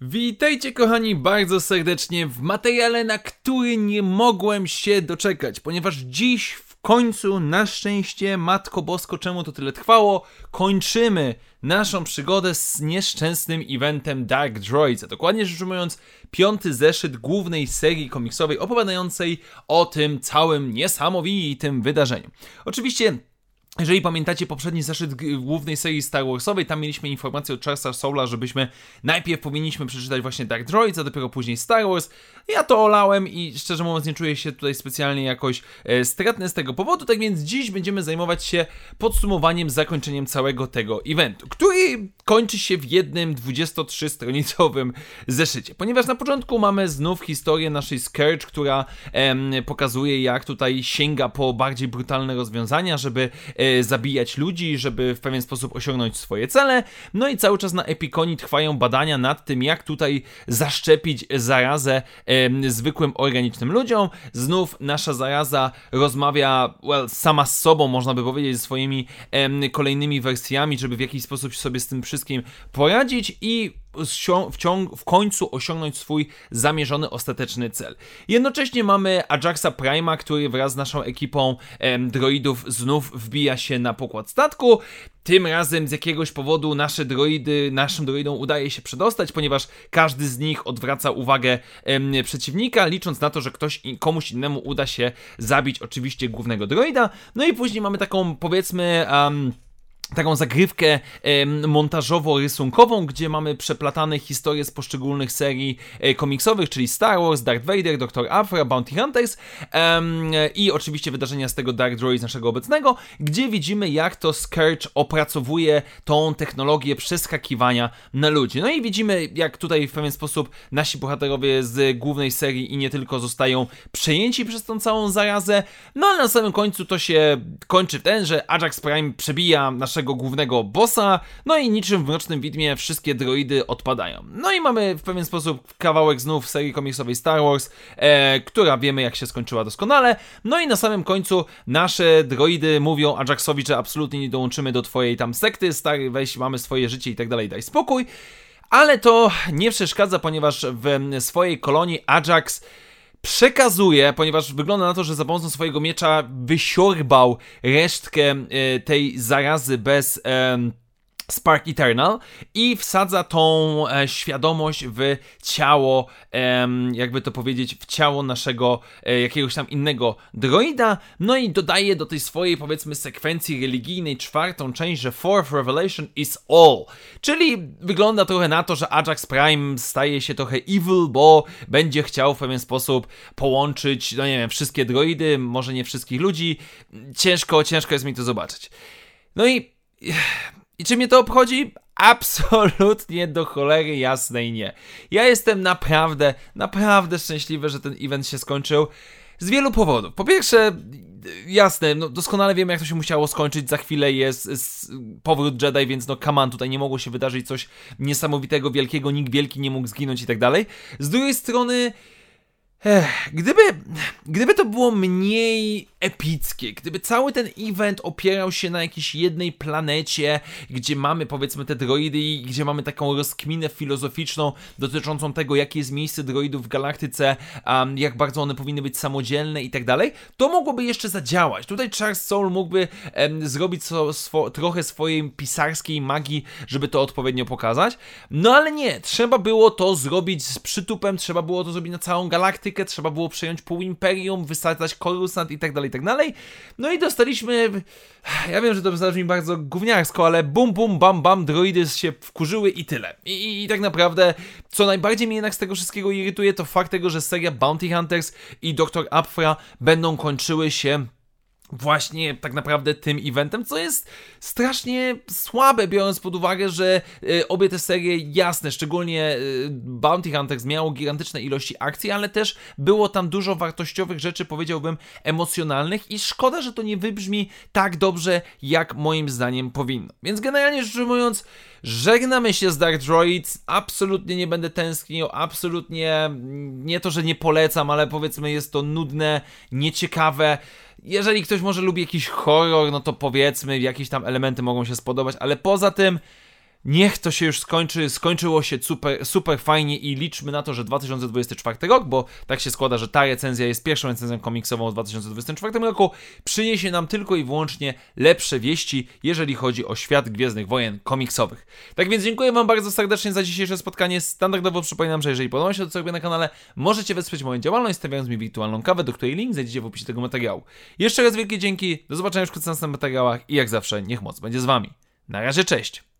Witajcie kochani bardzo serdecznie w materiale, na który nie mogłem się doczekać, ponieważ dziś końcu, na szczęście, Matko Bosko, czemu to tyle trwało, kończymy naszą przygodę z nieszczęsnym eventem Dark Droids, a dokładnie rzecz ujmując piąty zeszyt głównej serii komiksowej opowiadającej o tym całym niesamowitym wydarzeniu. Oczywiście jeżeli pamiętacie poprzedni zeszyt głównej serii Star Warsowej, tam mieliśmy informację od Charlesa Soula, żebyśmy najpierw powinniśmy przeczytać właśnie Dark Droids, a dopiero później Star Wars. Ja to olałem i szczerze mówiąc nie czuję się tutaj specjalnie jakoś e, stratny z tego powodu, tak więc dziś będziemy zajmować się podsumowaniem, zakończeniem całego tego eventu, który kończy się w jednym 23-stronicowym zeszycie, ponieważ na początku mamy znów historię naszej Scourge, która em, pokazuje jak tutaj sięga po bardziej brutalne rozwiązania, żeby e, zabijać ludzi, żeby w pewien sposób osiągnąć swoje cele. No i cały czas na Epikonii trwają badania nad tym, jak tutaj zaszczepić zarazę e, zwykłym organicznym ludziom. Znów nasza zaraza rozmawia well, sama z sobą, można by powiedzieć, ze swoimi e, kolejnymi wersjami, żeby w jakiś sposób sobie z tym wszystkim poradzić i w, końcu osiągnąć swój zamierzony ostateczny cel. Jednocześnie mamy Ajaxa Prima, który wraz z naszą ekipą em, droidów znów wbija się na pokład statku. Tym razem z jakiegoś powodu nasze droidy, naszym droidom udaje się przedostać, ponieważ każdy z nich odwraca uwagę em, przeciwnika, licząc na to, że ktoś komuś innemu uda się zabić oczywiście głównego droida. No i później mamy taką powiedzmy. Um, taką zagrywkę montażowo-rysunkową, gdzie mamy przeplatane historie z poszczególnych serii e, komiksowych, czyli Star Wars, Darth Vader, Dr. Afra, Bounty Hunters i oczywiście wydarzenia z tego Dark Droids naszego obecnego, gdzie widzimy jak to Scourge opracowuje tą technologię przeskakiwania na ludzi. No i widzimy jak tutaj w pewien sposób nasi bohaterowie z głównej serii i nie tylko zostają przejęci przez tą całą zarazę, no ale na samym końcu to się kończy w ten, że Ajax Prime przebija nasz naszego głównego bossa, no i niczym w Mrocznym Widmie wszystkie droidy odpadają. No i mamy w pewien sposób kawałek znów serii komiksowej Star Wars, e, która wiemy jak się skończyła doskonale, no i na samym końcu nasze droidy mówią Ajaxowi, że absolutnie nie dołączymy do twojej tam sekty, stary, weź, mamy swoje życie i tak dalej, daj spokój. Ale to nie przeszkadza, ponieważ w swojej kolonii Ajax przekazuje, ponieważ wygląda na to, że za pomocą swojego miecza wysiorbał resztkę e, tej zarazy bez. Spark Eternal i wsadza tą e, świadomość w ciało, e, jakby to powiedzieć, w ciało naszego e, jakiegoś tam innego droida, no i dodaje do tej swojej powiedzmy sekwencji religijnej czwartą część, że Fourth Revelation is all, czyli wygląda trochę na to, że Ajax Prime staje się trochę evil, bo będzie chciał w pewien sposób połączyć, no nie wiem, wszystkie droidy, może nie wszystkich ludzi, ciężko, ciężko jest mi to zobaczyć. No i i czy mnie to obchodzi? Absolutnie do cholery jasnej nie. Ja jestem naprawdę, naprawdę szczęśliwy, że ten event się skończył. Z wielu powodów. Po pierwsze, jasne, no doskonale wiemy, jak to się musiało skończyć. Za chwilę jest, jest powrót Jedi, więc no on, tutaj nie mogło się wydarzyć coś niesamowitego, wielkiego, nikt wielki nie mógł zginąć i tak dalej. Z drugiej strony, Ech, gdyby, gdyby to było mniej epickie, gdyby cały ten event opierał się na jakiejś jednej planecie, gdzie mamy powiedzmy te droidy i gdzie mamy taką rozkminę filozoficzną dotyczącą tego, jakie jest miejsce droidów w galaktyce, um, jak bardzo one powinny być samodzielne i tak dalej, to mogłoby jeszcze zadziałać. Tutaj Charles Soul mógłby um, zrobić so, swo, trochę swojej pisarskiej magii, żeby to odpowiednio pokazać, no ale nie, trzeba było to zrobić z przytupem, trzeba było to zrobić na całą galaktykę, trzeba było przejąć pół imperium, wysadzać Coruscant i tak dalej, i tak dalej. No i dostaliśmy, ja wiem, że to zabrzmi bardzo gówniarsko, ale bum, bum, bam, bam, droidy się wkurzyły i tyle. I, i, I tak naprawdę, co najbardziej mnie jednak z tego wszystkiego irytuje, to fakt tego, że seria Bounty Hunters i Dr. Apfra będą kończyły się właśnie tak naprawdę tym eventem, co jest strasznie słabe, biorąc pod uwagę, że y, obie te serie, jasne, szczególnie y, Bounty Hunters miało gigantyczne ilości akcji, ale też było tam dużo wartościowych rzeczy, powiedziałbym, emocjonalnych i szkoda, że to nie wybrzmi tak dobrze, jak moim zdaniem powinno. Więc generalnie rzecz ujmując, żegnamy się z Dark Droids, absolutnie nie będę tęsknił, absolutnie nie to, że nie polecam, ale powiedzmy jest to nudne, nieciekawe, jeżeli ktoś może lubi jakiś horror, no to powiedzmy, jakieś tam elementy mogą się spodobać, ale poza tym niech to się już skończy, skończyło się super, super fajnie i liczmy na to, że 2024 rok, bo tak się składa, że ta recenzja jest pierwszą recenzją komiksową w 2024 roku, przyniesie nam tylko i wyłącznie lepsze wieści, jeżeli chodzi o świat Gwiezdnych Wojen komiksowych. Tak więc dziękuję Wam bardzo serdecznie za dzisiejsze spotkanie. Standardowo przypominam, że jeżeli podoba się to, co robię na kanale, możecie wesprzeć moją działalność, stawiając mi wirtualną kawę, do której link znajdziecie w opisie tego materiału. Jeszcze raz wielkie dzięki, do zobaczenia już wkrótce w następnych materiałach i jak zawsze, niech moc będzie z Wami. Na razie, cześć!